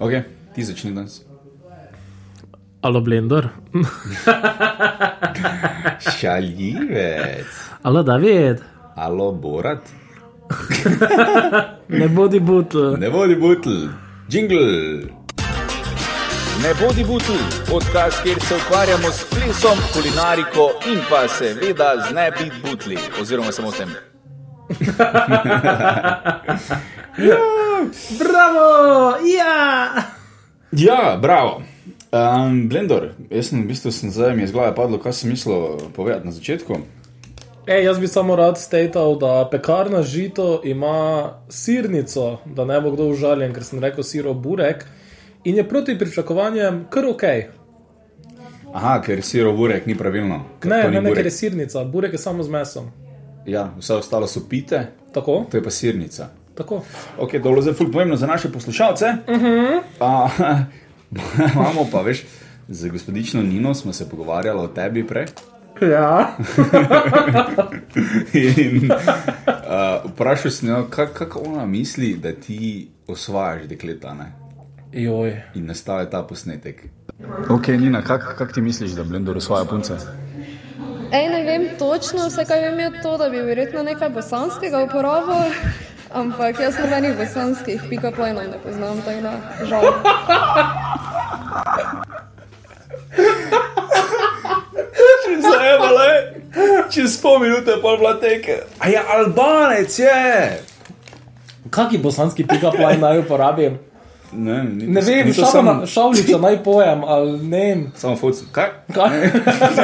Ok, ti začni danes. Alo Blender, Šaljivec, alo David, alo Borat, ne bodi butl. ne vodi butl, jingle. Ne bodi butl, podcast, kjer se ukvarjamo s plesom, kulinariko in pa seveda z ne biti butli, oziroma samo s tem. Bravo, ja! Ja, bravo. Um, Blender, jaz sem v bistvu sem zdaj mi je z glave padlo, kaj sem mislil povedati na začetku. Ej, jaz bi samo rad statal, da pekarna žito ima sirnico, da ne bo kdo užaljen, ker sem rekel siro burek. In je proti pričakovanjem kar ok. Aha, ker siro burek ni pravilno. ker Ne, to ni ne, ne, ker burek. je sirnica, burek je samo z mesom. Ja, vse ostalo so pite, Tako, to je pa sirnica. tako. Ok, to je bilo zelo ful pomembno za naše poslušalce. Uh -huh. uh, imamo pa, veš, z gospodično Nino smo se pogovarjali o tebi prej. Ja. In uh, vprašal sem jo, kak- kako ona misli, da ti osvajaš dekleta ne? Joj. in nastaja ta posnetek. Ok, Nina, kako kak ti misliš, da Blender osvaja punce? Ej, ne vem točno, vse kaj vem je to, da bi verjetno nekaj bosanskega uporabil, ampak jaz nobenih bosanskih pick-up lineov ne poznam, tako da žal. Zajemale, čez pol minute pa bila teke. A ja, Albanec je! Kaki bosanski pick-up line naj uporabim? Ne, Ne vem, to šavna, šavliča naj pojem, ali ne vem. Samo foci. Kaj? Kaj?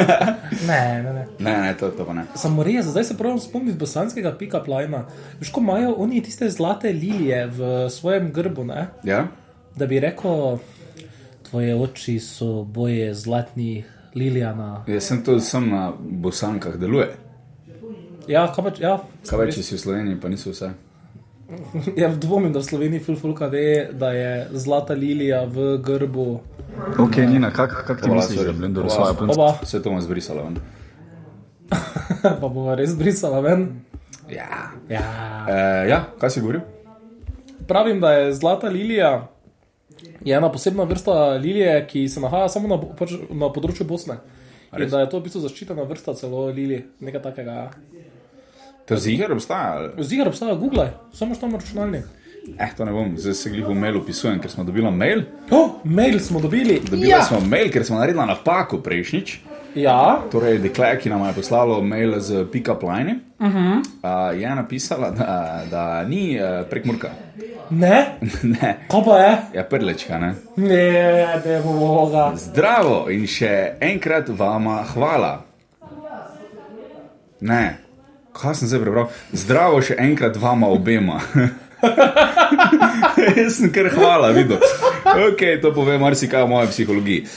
ne, ne, ne. Ne, ne, to, to pa ne. Samo res, zdaj se pravim spomniti bosanskega pick-up lina. Veš, ko imajo oni tiste zlate lilije v svojem grbu, ne? Ja? da bi rekel, tvoje oči so boje zlatnih lilijana. Jaz sem to sem na bosankah deluje. Ja, kaj pač, ja. Kaj več, če si v Sloveniji, pa niso vse. Ja, dvomim, da v Sloveniji fulfulka ve, da je zlata lilija v grbu. Ok, Nina, kako kak ti misliš, sorry. da Blender Hvala. osvaja punce? Oba. Vse to ima zbrisalo ven. pa bomo res brisala ven. Ja. Ja. Uh, ja, kaj si govoril? Pravim, da je zlata lilija je ena posebna vrsta lilije, ki se nahaja samo na, bo- pač na področju Bosne. In da je to v bistvu zaščitena vrsta celo lilij, nekaj takega. ja. To ziger obstaja? Zigar obstaja, googlaj, samo što na računalnik. Eh, to ne bom, zdaj se glih v mail opisujem, ker smo dobili mail. Oh, mail smo dobili. Dobili ja. smo mail, ker smo naredili napako prejšnjič. Ja, Torej, dekle, ki nam je poslalo mail z pick-up line, uh -huh. uh, je napisala, da, da ni uh, prekmurka. ne, ne, kaj pa je? ja, prlečka, ne. Ne, ne bo moga. Zdravo in še enkrat vama hvala. Ne, kaj sem zdaj prebral? Zdravo še enkrat vama obema. Jaz sem kar hvala videl. Ok, to pove marsikaj o moji psihologiji.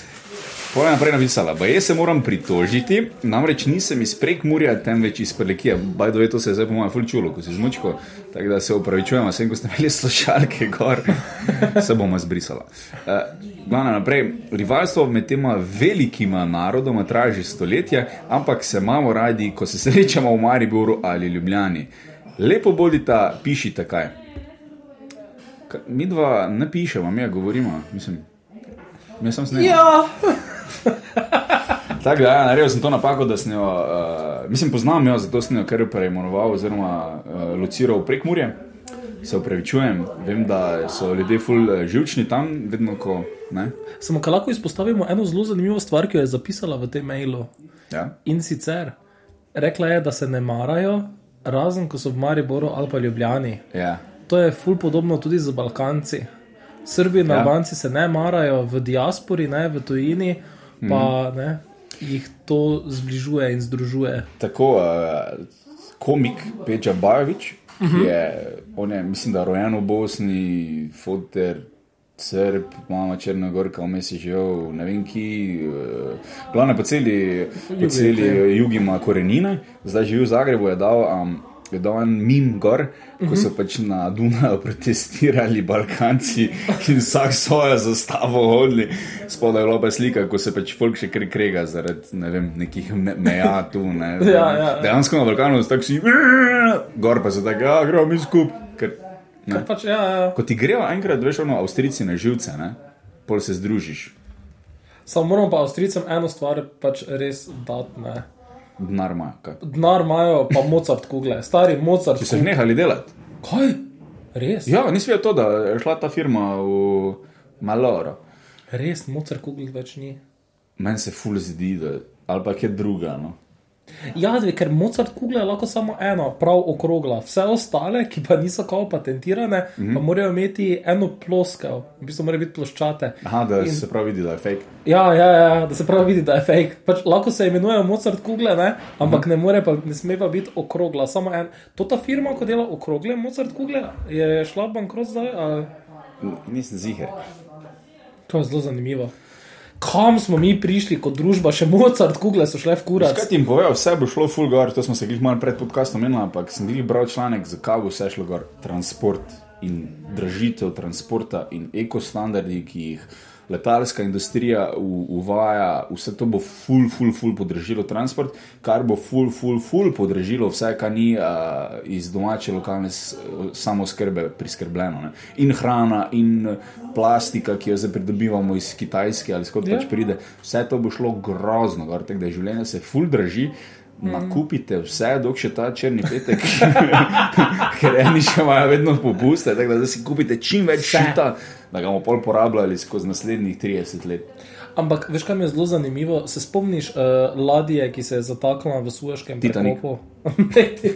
Je naprej napisala, da jaz se moram pritožiti, namreč nisem iz prekmurja, temveč iz prelekija. Bajdo je to se je zdaj po mojem fulčulo, ko si žmučko, tako da se upravičujem, vsem, ko ste imeli slušalke gor, se bomo zbrisala. Uh, Glavno naprej, rivalstvo med tema velikima narodoma traja že stoletja, ampak se imamo radi, ko se srečamo v Mariboru ali Ljubljani. Lepo bodita, pišite kaj. Ka- Mi dva ne pišemo, mi ja govorimo, mislim. Mi sem snemali. Ja, Tako da, ja, naredil sem to napako, da sem jo, uh, mislim, poznam jo, zato sem jo kar preimenoval oziroma uh, lociral prek Murje. Se upravičujem, vem, da so ljudje ful eh, živčni tam, vedno ko. Ne? samo kaj lahko izpostavimo eno zelo zanimivo stvar, ki jo je zapisala v tem mailu. Ja? In sicer, rekla je, da se ne marajo, razen ko so v Mariboru ali pa Ljubljani. Ja. To je ful podobno tudi z Balkanci. Srbi in Ja. Albanci se ne marajo v diaspori, ne v tujini, pa Mhm. ne, jih to zbližuje in združuje. Tako, uh, komik Peđa Bajovič, ki je, on je, mislim, da rojen v Bosni, foter. Srb, mama Črnogorka, vmes je živel, ne vem ki, uh, glavno po celi, po celi jugi ima korenine, zdaj živi v Zagrebu, je dal, um, en mim gor, ko so pač na Dunaju protestirali Balkanci in vsak svojo zastavo hodili. Spodaj je bila pa slika, ko se pač folk še kar krega zaradi ne vem, nekih me meja tu. Ne, Ja, ja. Dejansko na Balkanu so tako vsi, gor pa so tako, ja, gremo mi skupaj. pač, ja, ja. Ko ti grejo enkrat, veš, ono, avstrici na živce, ne? pol se združiš, Samo moramo pa Avstrijcem eno stvar pač res dati. Ne. Denar ima. kaj. Denar imajo, pa Mozart kugle, stari Mozart. Če so jih nehali delati. Kaj? Res? Ja, nisi vedel to, da je šla ta firma v Maloro. Res, Mozart kugle več ni. Meni se ful zdi, da ali pa je druga. No. Ja, dve, ker Mozart kugle je lahko samo ena, prav okrogla. Vse ostale, ki pa niso kao patentirane, mm -hmm. pa morajo imeti eno ploskev, v bistvu morajo biti ploščate. Aha, da In... se pravi vidi, da je fake. Ja, ja, ja, da se pravi vidi, da je fake. Pač lahko se imenujejo Mozart kugle, ne? ampak ne, more pa, ne sme pa biti okrogla. Samo en. To ta firma, ko dela okrogle Mozart kugle, je šla bankrot zdaj. Ali... Nisem ziger. To je zelo zanimivo. Kam smo mi prišli kot družba, še Mozart kugle so šle v kurac. Kaj ti jim povejo, vse bo šlo full gor, to smo se glih malo pred podcastom menili, ampak sem glih bral članek, zakaj bo vse šlo gor. Transport in dražitev transporta in ekostandardi, ki jih letalska industrija uvaja, vse to bo full, full, full podražilo transport, kar bo full, full, full podražilo vse, kar ni uh, iz domače lokalne s- samoskrbe priskrbljeno. Ne? In hrana, in plastika, ki jo zdaj pridobivamo iz Kitajske ali skot Ja. pač pride, vse to bo šlo grozno, gor, tako da je življenje se full draži. Nakupite vse, dok še ta črni petek, ker eni še imajo vedno popuste, tako da zdaj si kupite čim več šita, da ga bomo pol porabljali skozi naslednjih 30 let. Ampak veš, kaj mi je zelo zanimivo? Se spomniš uh, ladje, ki se je zataknila v Sueškem Titanic. prekopu?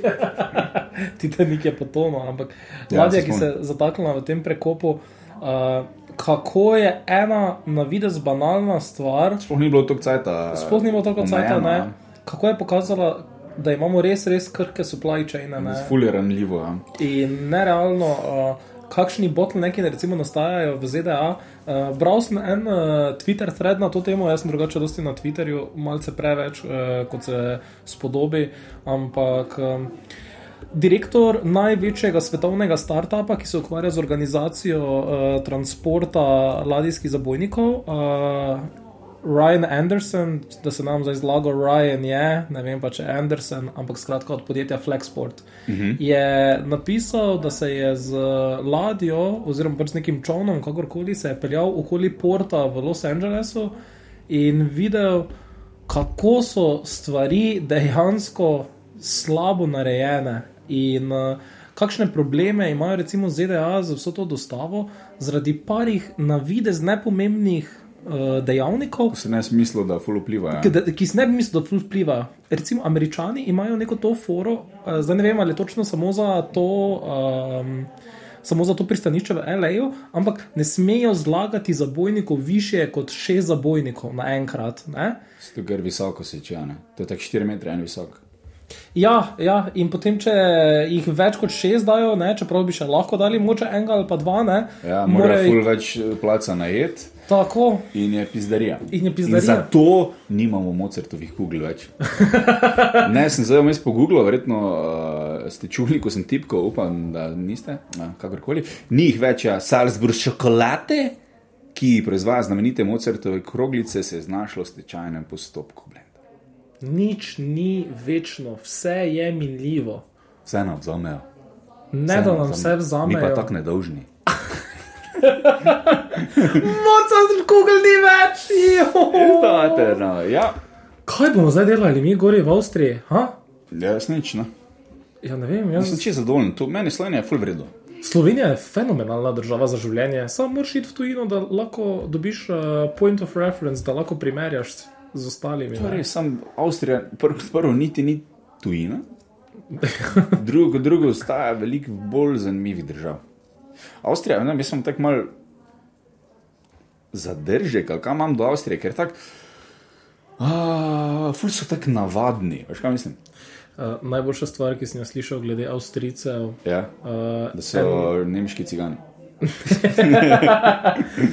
Titanik je potonil, ampak Ja, ladja, se ki se je zataknila v tem prekopu. Uh, kako je ena na videz banalna stvar, Sploh ni bilo toliko cajta. sploh ni bilo toliko cajta, omejeno, ne? Kako je pokazala, da imamo res, res krhke supply chaine. ne? Ful je ranljivo. Ja. In nerealno, uh, kakšni bottlenecki recimo nastajajo v ZDA. Uh, bral sem en uh, Twitter thread na to temo, jaz sem drugače dosti na Twitterju, malce preveč, uh, kot se spodobi, ampak. Um, Direktor največjega svetovnega startupa, ki se ukvarja z organizacijo uh, transporta ladijskih zabojnikov, uh, Ryan Anderson, da se nam zdaj zlago Ryan je, ne vem pa če Anderson, ampak skratka od podjetja Flexport, uh -huh. je napisal, da se je z ladjo oziroma pač z nekim čovnom, kakorkoli se je peljal okoli porta v Los Angelesu in videl, kako so stvari dejansko slabo narejene in uh, kakšne probleme imajo recimo ZDA z vso to dostavo zaradi parih na videz nepomembnih dejavnikov, Se ne smislu, da ful vpliva. Ja. ki, da- ki si ne bi mislil, da ful vpliva. Recimo, američani imajo neko to foro, uh, zdaj ne vem, ali je točno samo za to. Um, Samo za to pristanišče v L.A., ampak ne smejo zlagati zabojnikov više kot šest zabojnikov naenkrat. Zato, ker visoko se če, ne. To je tako 4 metre, en visok. Ja, ja, in potem, če jih več kot šest dajo, ne, čeprav bi še lahko dali moče enega ali pa dva, ne, Ja, morajo mora ful jih- več eh, placa najet tako. in je pizdarija. In je pizdarija. In zato nimamo Mozartovih kugel več. ne, sem zdaj vmes pogooglil, verjetno uh, ste čuli, ko sem tipkal, upam, da niste, uh, kakorkoli. Ni jih več, ja, Salzburg čokolade, ki proizvaja znamenite Mozartove kroglice, se je znašlo v stečajnem postopku. blenda. Nič ni večno, vse je minljivo. Vse nam vzamejo. Ne, da nam vse Mi pa vzamejo. tako nedolžni. Mozart, Google ni več! jo! No, ja, Kaj bomo zdaj delali, mi gori v Avstriji? Ha? jaz nič, ne. Ja, ne vem, Jaz jaz... sem čisto zadovoljen, to meni Slovenija je full vredno. Slovenija je fenomenalna država za življenje. Samo moraš iti v tujino, da lahko dobiš uh, point of reference, da lahko primerjaš z ostalimi. Res, sam Avstrija, prvo, prvo niti ni tujina, drugo, drugo ostaja veliko bolj zanimivih držav. Avstrija, ne jaz sem tako mal zadržek, kaj imam do Avstrije, ker tako, uh, ful so tako navadni, veš kaj mislim? Uh, najboljša stvar, ki sem jo slišal glede Avstrijcev. Ja, Uh, da so en... nemški cigani,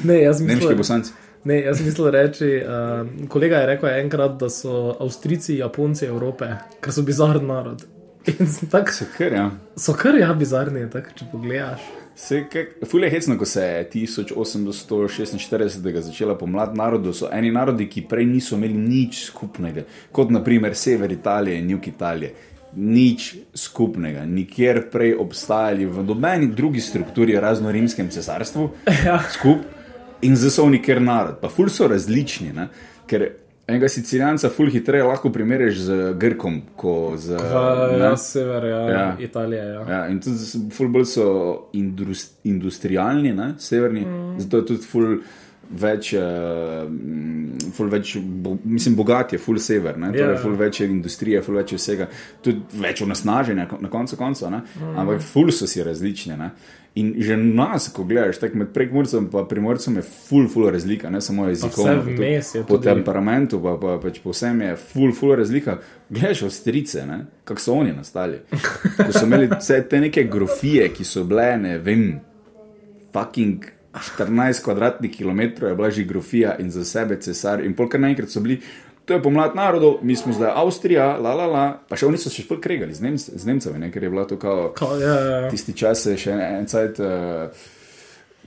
ne, jaz nemški mislim, bosanci. Ne, jaz mislim reči, uh, kolega je rekel enkrat, da so Avstrijci Japonci Evrope, ker so bizarni narod. Tak, Se kar, ja. so kar ja bizarni, tak, če pogledaš. Se, kak, ful je hecno, ko se je 1846 začela pomlad narodov, so eni narodi, ki prej niso imeli nič skupnega, kot naprimer sever Italije in jug Italije. nič skupnega, nikjer prej obstajali v nobeni drugi strukturi, razno rimskem cesarstvu, Ja. skupaj in zdaj so oni ker narod, pa ful so različni. Ne? Ker enega sicilijanca ful hitreje lahko primerjaš z Grkom, kot z Uh, ne? ja, sever, ja, Ja. ja. Italija. Ja. Ja, in tudi ful bolj so indus, industrialni, ne, severni, mm. zato je tudi ful več, uh, ful več bo, mislim, bogat je, ful sever, ne, torej Ja. ful več je industrije, ful več je vsega, tudi več onesnaženja na koncu konca, ne, mm. ampak ful so si različni. Ne. In že nas, ko gledaš, tako med prekmorcem in primorcem, je ful, ful razlika, ne samo jezikovno, vse tudi po temperamentu, pa, pa pač po vsem je ful, ful razlika. Gledaš avstrice, kako so oni nastali. Ko so imeli vse te neke grofije, ki so bile, ne vem, fucking 14 kvadratnih kilometrov je bila že grofija in za sebe cesar. In polk naenkrat so bili, to je pomlad narodov, mi smo zdaj Avstrija, la la la, pa še oni so še ful kregali z, Nemc, z Nemcami, ne, ker je bila to kao Ka, ja, ja, ja. tisti čas je še en cajt uh,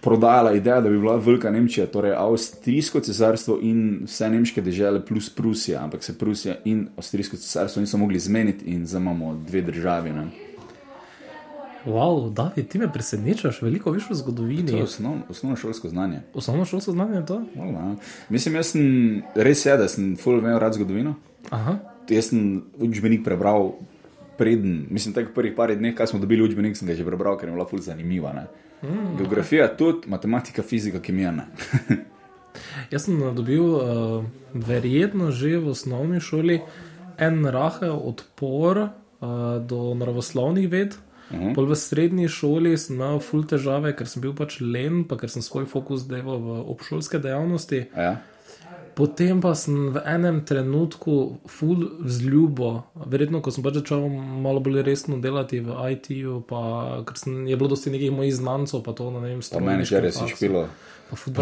prodajala ideja, da bi bila velika Nemčija, torej Avstrijsko cesarstvo in vse nemške države plus Prusija, ampak se Prusija in Avstrijsko cesarstvo niso mogli zmeniti in zdaj imamo dve državi. Ne. Wow, David, ti me presenečaš, veliko veš o To je zgodovini. osnov, osnovno šolsko znanje. Osnovno šolsko znanje je to? Hvala. Mislim, jaz sem res je, da sem full imel rad zgodovino. Aha. Jaz sem učbenik prebral preden, mislim, tako prvih par dneh, ko smo dobili učbenik, sem ga že prebral, ker je bila full zanimiva. Ne. Mm. Geografija tudi, matematika, fizika, kemija. Ne. Jaz sem dobil, uh, verjetno že v osnovni šoli, en rahel odpor uh, do naravoslovnih ved. Uh -huh. Pol v srednji šoli sem imel ful težave, ker sem bil pač len, pa ker sem svoj fokus delal v obšolske dejavnosti. Ja. Potem pa sem v enem trenutku ful vzljubo, verjetno, ko sem pač začel malo bolj resno delati v IT-ju, pa ker sem, je bilo dosti nekih mojih znancev, pa to na ne vem, Pa menedžerje si špilo. Pa sem,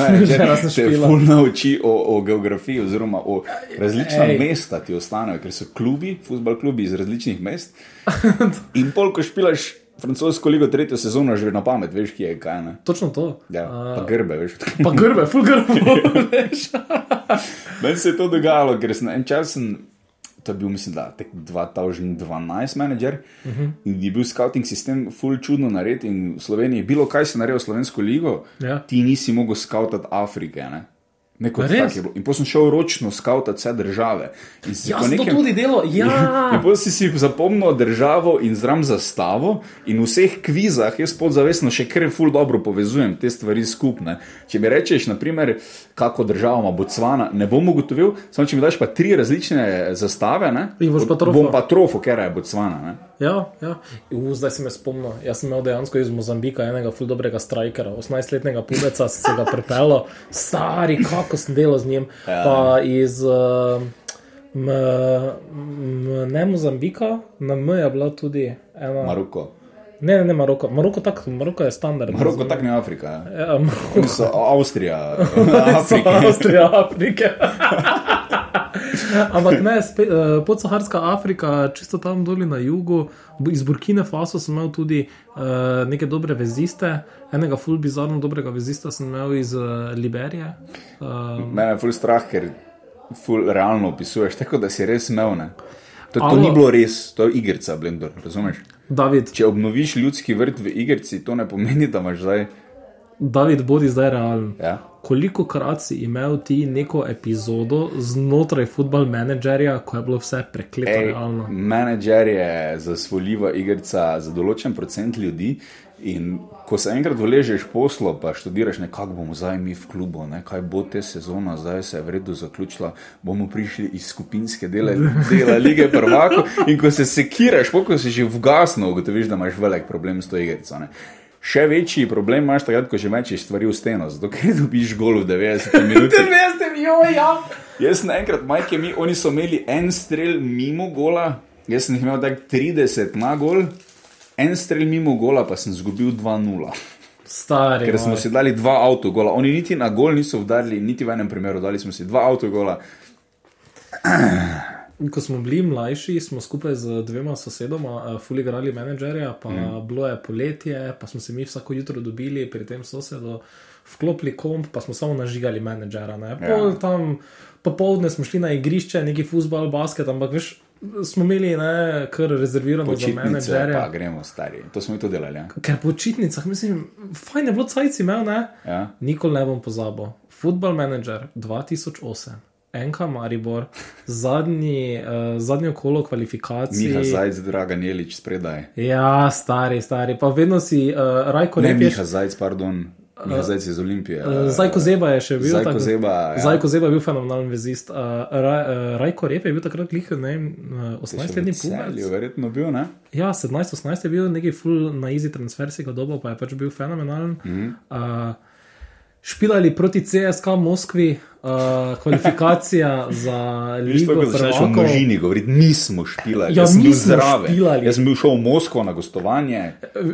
menedžera sem te ful nauči o, o geografiji, oziroma o različna Ej. mesta ti ostanejo, ker so klubi, futbol klubi iz različnih mest. In pol, ko špilaš francosko ligo tretjo sezono, že na pamet, veš, kje je kaj. Ne? Točno to. Ja, A, pa grbe, veš. Pa grbe, full grbe. Meni se je to dogajalo, ker sem en čas, sem, to je bil, mislim, da tek 2012 menedžer uh -huh. in je bil scouting sistem full čudno nared in v Sloveniji, bilo kaj se naredilo v slovensko ligo, Ja. ti nisi mogel scoutati Afrike. Ne? Neko Res? tak je bilo. In potem sem šel ročno scoutati vse države. In sem to nekem- tudi delal. Ja. In potem si si zapomnil državo in zram zastavo, in v vseh kvizah jaz podzavestno še kar ful dobro povezujem te stvari skupne. Če mi rečeš, naprimer, kako država ima Botswana, ne bom ugotovil, samo če mi daš pa tri različne zastave, ne, Jih boš pa trofo. bom pa trofo, ker je Botswana. Ne. Ja, ja. U, zdaj se me spomnim. Jaz sem imel dejansko iz Mozambika enega ful dobrega strikera, 18-letnega pubeca, sem se ga pripeljal, stari, kako sem delal z njim. Ja. Pa iz uh, m, m, ne Mozambika, na M je bila tudi ena. Maroko. Ne, ne, ne Maroko. Maroko, tak, Maroko je standard. Maroko tak ne Afrika. Ja. Ja, Maroko. Avstrija, So Afrika. Ampak ne, spe- eh, podsaharska Afrika, čisto tam dolje na jugu, iz Burkine Faso sem imel tudi uh, neke dobre veziste, enega ful bizarno dobrega vezista sem imel iz uh, Liberije. Uh, Mene je ful strah, ker ful realno opisuješ, tako da si res imel. ne. To, to Alo. ni bilo res, to je igrica, Blender, razumeš? David, Če obnoviš ljudski vrt v igrici, to ne pomeni, da imaš zdaj. David, bodi zdaj realen. Ja. Koliko krat si imel ti neko epizodo znotraj futbol menedžerja, ko je bilo vse prekleto Ej, realno? menedžer je zasvoljiva igrica za določen procent ljudi. In ko se enkrat vležeš poslo, pa študiraš, kako bomo zdaj mi v klubu, ne, kaj bo te sezona, zdaj se je v redu zaključila, bomo prišli iz skupinske dele, dela lige prvako. In ko se sekiraš, ko si že vgasno, ugotoviš, da imaš velik problem s to igrico. Ne. Še večji problem imaš takrat, ko že mečeš stvari v steno, zato ker dobiš gol v 90 minutah. veste, jo, ja. Jaz sem enkrat, majke mi, oni so imeli en strel mimo gola, jaz sem jih imel tako 30 na gol, en strel mimo gola, pa sem izgubil 2-0. Stari. Ker smo moj. si dali dva avtogola, oni niti na gol niso udarili, niti v enem primeru, dali smo si dva avtogola. Ko smo bili mlajši, smo skupaj z dvema sosedoma uh, fuli igrali menedžerja, pa mm. bilo je poletje, pa smo se mi vsako jutro dobili pri tem sosedu, vklopili komp, pa smo samo nažigali menedžera. Ne? Pol Ja. tam popovdne smo šli na igrišče, neki futbol, basket, ampak veš, smo imeli ne, kar rezervirano za Počitnice, menedžerje. pa gremo stari. To smo mi to delali. Ja? Ker po počitnicah, mislim, fajn je bilo cajci imel, ne? Ja? Nikoli ne bom pozabil. Football Manager 2008, NK Maribor, zadnji, uh, zadnje kolo kvalifikacij. Miha Zajc, Dragan Jelič, spredaj. Ja, stari, stari. Pa vedno si uh, Rajko Ne, Repješ. Miha Zajc, pardon. Miha Zajc iz Olimpije. Uh, Zajko Zeba je še bil. Zajko tako- Zeba, ja. Zajko Zeba je bil fenomenalen vezist. Uh, Raj, uh, Rajko Rep je bil takrat lih, ne vem, uh, 18-letni Celju, pubec. verjetno bil, ne? Ja, 17-18 je bil neki full na easy transfer, si ga dobo, pa je pač bil fenomenalen. Mm. -hmm. uh, špilali proti CSK Moskvi, uh, kvalifikacija za Ligo ko začneš o prvakov. množini govoriti, nismo špilali. Ja, Jaz sem bil špilali. Jaz sem bil šel v Moskvo na gostovanje.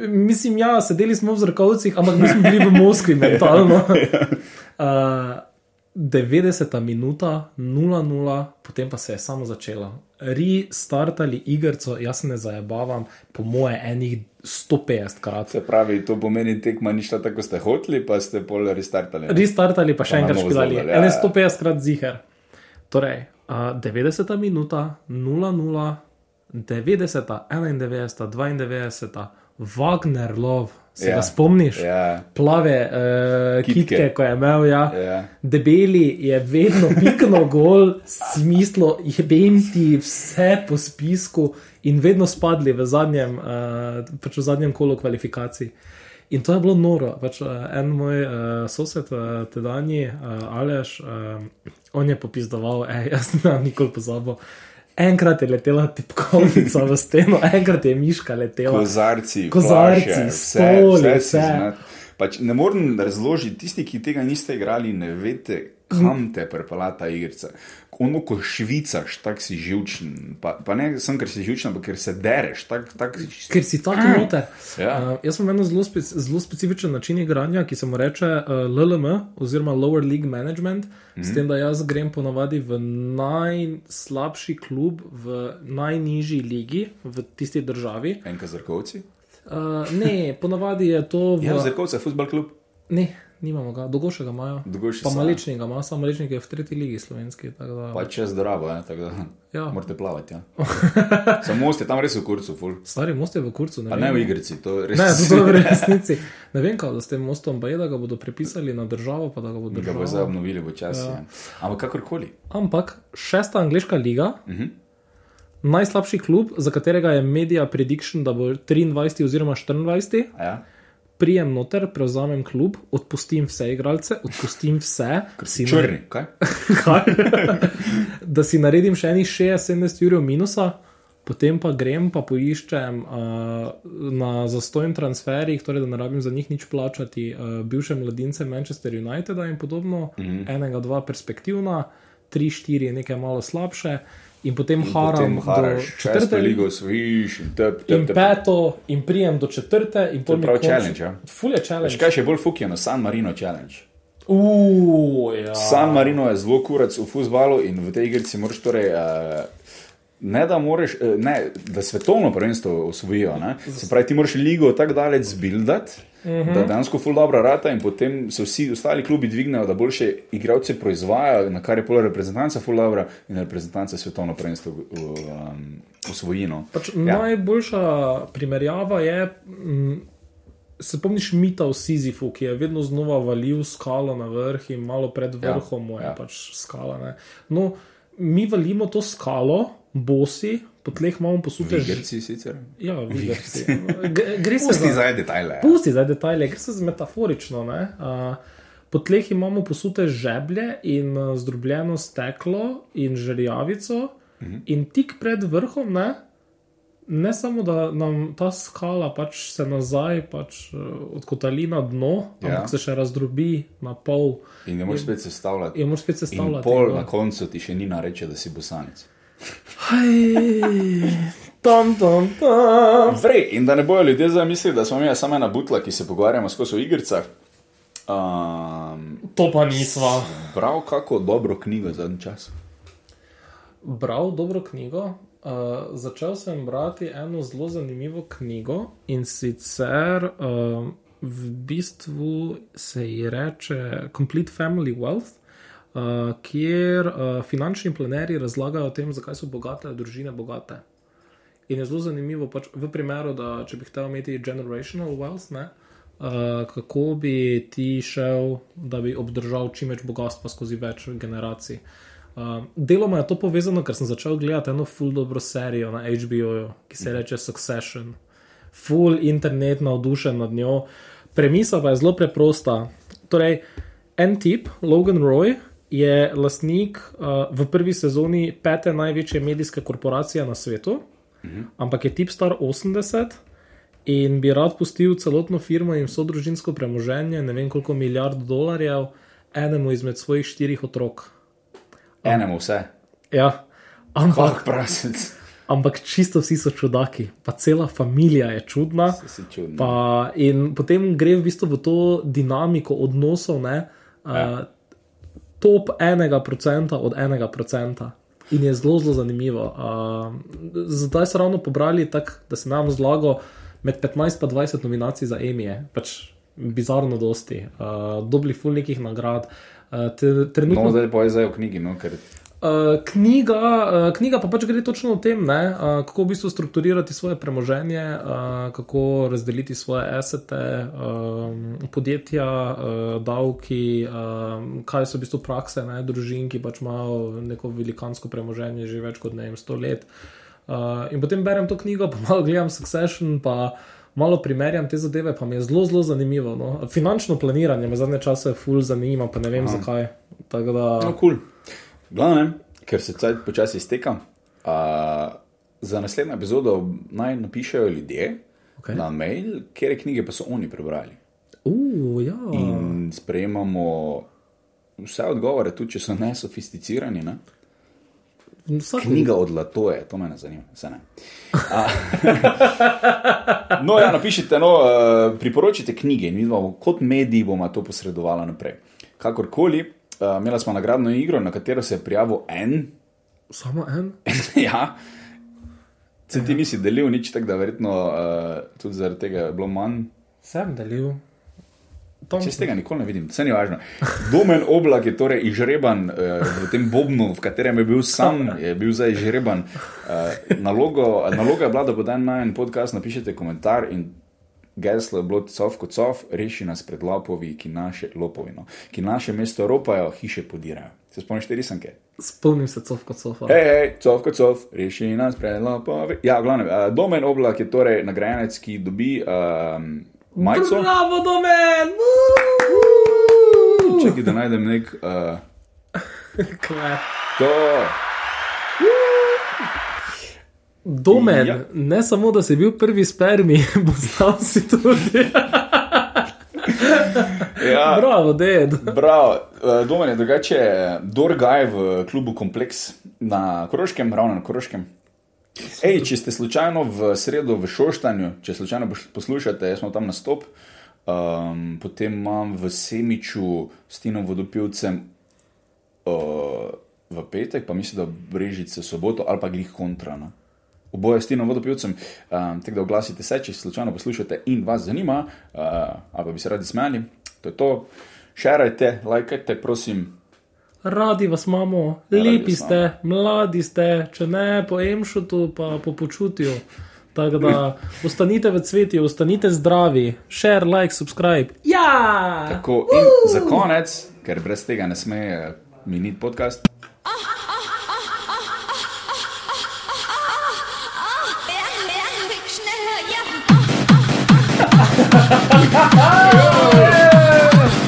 Mislim, ja, sedeli smo v zrkavcih, ampak mi smo bili v Moskvi mentalno. Uh, 90 minuta, 0-0, potem pa se je samo začela. Restartali igrico, jaz ne zabavam, po moje enih 150 krat. Se pravi, to pomeni tekma ni šla tako, kot ste hoteli, pa ste pol restartali. Restartali pa še Pa enkrat špilali, ja, ja. 150 krat ziger. Torej, uh, 90 minuta, 0-0, 90, 91, 92, Wagner lov, se Ja. ga spomniš? Ja, plave uh, kitke. Kitke. ko je imel. Ja. ja. Debeli je vedno piknil gol, smislo je benti vse po spisku in vedno spadli v zadnjem, uh, pač v zadnjem kolu kvalifikacij. In to je bilo noro. Pač, uh, en moj uh, sosed, uh, tedajni uh, Aleš, uh, on je popizdoval, ej, jaz ne bom nikoli pozabil. Enkrat je letela tipkovnica v steno, enkrat je miška letela. Kozarci, Kozarci, flaše, stoli, vse, vse. vse. vse. Pač ne morem razložiti, tisti, ki tega niste igrali, ne veste, kam te prepela ta igrica. Ono, ko švicaš, tako si živčen. Pa, pa ne samo, ker si živčen, ampak ker se dereš. Tak, tak, Ker si tako noter. Ja. Uh, jaz sem eno zelo, spec zelo specifičen način igranja, ki se mu reče uh, LLM, oziroma Lower League Management, mm -hmm. s tem, da jaz grem ponavadi v najslabši klub, v najnižji ligi v tisti državi. Enka zrkovci. Uh, ne, ponavadi je to v. Ja, zrkovce, futbol klub. Ne, nimamo ga, dolgošega imajo. Dolgoši Pa so, maličnega ima, samo maličnik je v tretji ligi slovenski. Da... Pa če zdravo, ja, tako da Ja. morate plavati. Ja. Samo most je tam res v kurcu, ful. Stari most je v kurcu. Pa ne v igrici, to res Ne, to je v resnici. Ne vem, kaj s tem mostom, pa je, da ga bodo prepisali na državo, pa da ga bodo Ga bo zdaj država. obnovili počasi. Ja. Ampak kakorkoli. Ampak šesta angliška liga, uh Mhm. -huh. najslabši klub, za katerega je media prediction, da bo 23 oziroma 24, A Ja? Prijem noter, prevzamem klub, odpustim vse igralce, odpustim vse, si Črni, kaj? Kaj? da si naredim še enih 60-70 ur minusa, potem pa grem pa poiščem uh, na zastojn transferih, torej da ne rabim za njih nič plačati, uh, bivše mladince Manchester Uniteda in podobno, mm. -hmm. enega, dva perspektivna, tri, štiri nekaj malo slabše. In potem In haram potem do četrte ligo osvojiš in tep, in tep, tep. peto, in prijem do četrte, in mi prav challenge, ja. Ful je Veš challenge. kaj še bolj fukjeno, San Marino challenge. Uuu, ja. San Marino je zelo kurac v futbalu in v tej igrici moraš torej. Uh, Ne, da, moreš, eh, ne, da svetovno prvenstvo osvojijo. Ne? Se pravi, ti moraš ligo tako daleč zbildati, uh Mhm. -huh. da dejansko ful dobro rata in potem se vsi ostali klubi dvignejo, da boljše igralce proizvajajo, na kar je pol reprezentanca ful dobro in reprezentanca svetovno prvenstvo um, osvoji. No. Pač ja. Najboljša primerjava je, mm, se pomniš mita v Sizifu, ki je vedno znova valil skalo na vrh in malo pred vrhom mu je ja. ja. pač skala. Ne. No, mi valimo to skalo, bosi, po tleh imamo posute že. Igrci sicer. Ja, vigarci. G- Gre se Pusti za. zdaj detajle. Pusti zdaj detajle, gre se za metaforično. Ne? Uh, po tleh imamo posute žeblje in uh, zdrobljeno steklo in žerjavico, Mhm. in tik pred vrhom, ne, ne samo da nam ta skala pač se nazaj pač, uh, odkotali na dno, Ja. ampak se še razdrobi na pol In ne moreš spet sestavljati. in moraš spet In sestavljati. pol gor. na koncu ti še ni nareče, da si bosanec. Tam, tam, tam. Vrej, in da ne bojo ljudje zdaj mislili, da smo mi samo ena butla, ki se pogovarjamo skozi v igricah. Um, To pa nisva. prav kako dobro knjigo za en čas. bral dobro knjigo. Uh, začel sem brati eno zelo zanimivo knjigo in sicer uh, v bistvu se ji reče Complete Family Wealth. Uh, kjer uh, finančni planerji razlagajo o tem, zakaj so bogate družine bogate. In je zelo zanimivo, pač v primeru, da če bi hotel imeti generational wealth, ne, uh, kako bi ti šel, da bi obdržal čim več bogatstva skozi več generacij. Uh, deloma je to povezano, ker sem začel gledati eno full dobro serijo na HBO, ki se reče Succession. Full internet navdušen nad njo. Premisa pa je zelo preprosta. Torej, en tip, Logan Roy, je lastnik uh, v prvi sezoni pete največje medijske korporacije na svetu, mhm. ampak je tip star 80 in bi rad pustil celotno firmo in vso družinsko premoženje, ne vem koliko milijard dolarjev, enemu izmed svojih štirih otrok. Enemu vse. Ja, ampak prasec. Ampak čisto vsi so čudaki, pa cela družina je čudna. Pa, in potem gre v bistvu v to dinamiko odnosov, ne, ja. uh, top enega procenta od enega procenta. In je zelo, zelo zanimivo. Uh, zdaj so ravno pobrali tako, da se nam zlago med 15 in 20 nominacij za Emije, pač bizarno dosti, uh, dobri ful nekih nagrad. Uh, trenutno... No, zdaj pa je zdaj v knjigi, no, ker Uh, knjiga, uh, knjiga pa pač gre točno o tem, ne, uh, kako v bistvu strukturirati svoje premoženje, uh, kako razdeliti svoje asete, um, podjetja, uh, davki, um, kaj so v bistvu prakse ne, družin, ki pač imajo neko velikansko premoženje že več kot ne vem, sto let. Uh, in potem berem to knjigo, pa malo gledam Succession, pa malo primerjam te zadeve, pa mi je zelo, zelo zanimivo. No. Finančno planiranje me zadnje čase ful zanima, pa ne vem Aha. zakaj. Da, no, cool. Glavno, ker se cajt počasi izteka. Uh, za naslednjo epizodo naj napišejo ljudje okay. na mail, kere knjige pa so oni prebrali. Uh, ja. In sprejemamo vse odgovore, tudi če so nesofisticirani. Ne? Vsak Knjiga od Latoje, to me zanima. Ne. no, ja, napišite, no, uh, priporočite knjige in vidimo, kot mediji bomo to posredovali naprej. Kakorkoli, uh, imela smo nagradno igro, na katero se je prijavil en. Samo en? ja. Se ti nisi delil nič, tako da verjetno uh, tudi zaradi tega je bilo manj. Sem delil. Če z tega nikoli ne vidim, vse ni važno. Domen oblak je torej izžreban uh, v tem bobnu, v katerem je bil sam, je bil zdaj izžreban. Uh, nalogo, naloga je bila, da bo dan na en podcast napišete komentar in geslo je bilo cov kot cov, reši nas pred lopovi, ki naše lopovino, ki naše mesto ropajo, hiše podirajo. Se spomniš te risanke? Spomnim se cov kot cov. Hej, hej, cov kot cov, reši nas pred lopovi. Ja, glavno, uh, domen oblak je torej nagrajenec, ki dobi um, majico. Bravo, domen! Čekaj, da najdem nek. Uh, to. Domen, ja. ne samo da si bil prvi spermi, bo znal si tudi. ja, bravo, ded. Bravo. Eh, Domen je drugače, Dorgaj v klubu Kompleks na Koroškem, ravno na Koroškem. Ej, če ste slučajno v sredo v Šoštanju, če slučajno poslušate, jaz sem tam na stop, um, potem imam v Semiču s Tinom vodopilcem uh, v petek, pa mislim, da brežice soboto ali pa glih kontra. No? Oboje s Tinom vodopilcem. Um, tako da oglasite se, če slučajno poslušate in vas zanima, uh, ali pa bi se radi smejali. To je to. Šerajte, lajkajte, prosim. Radi vas imamo, ja, lepi ste, mladi ste, če ne po emšutu, pa po počutju. Tako da ostanite v cvetju, ostanite zdravi, share, like, subscribe. Ja! Tako, in uh! za konec, ker brez tega ne sme miniti podcast. yeah.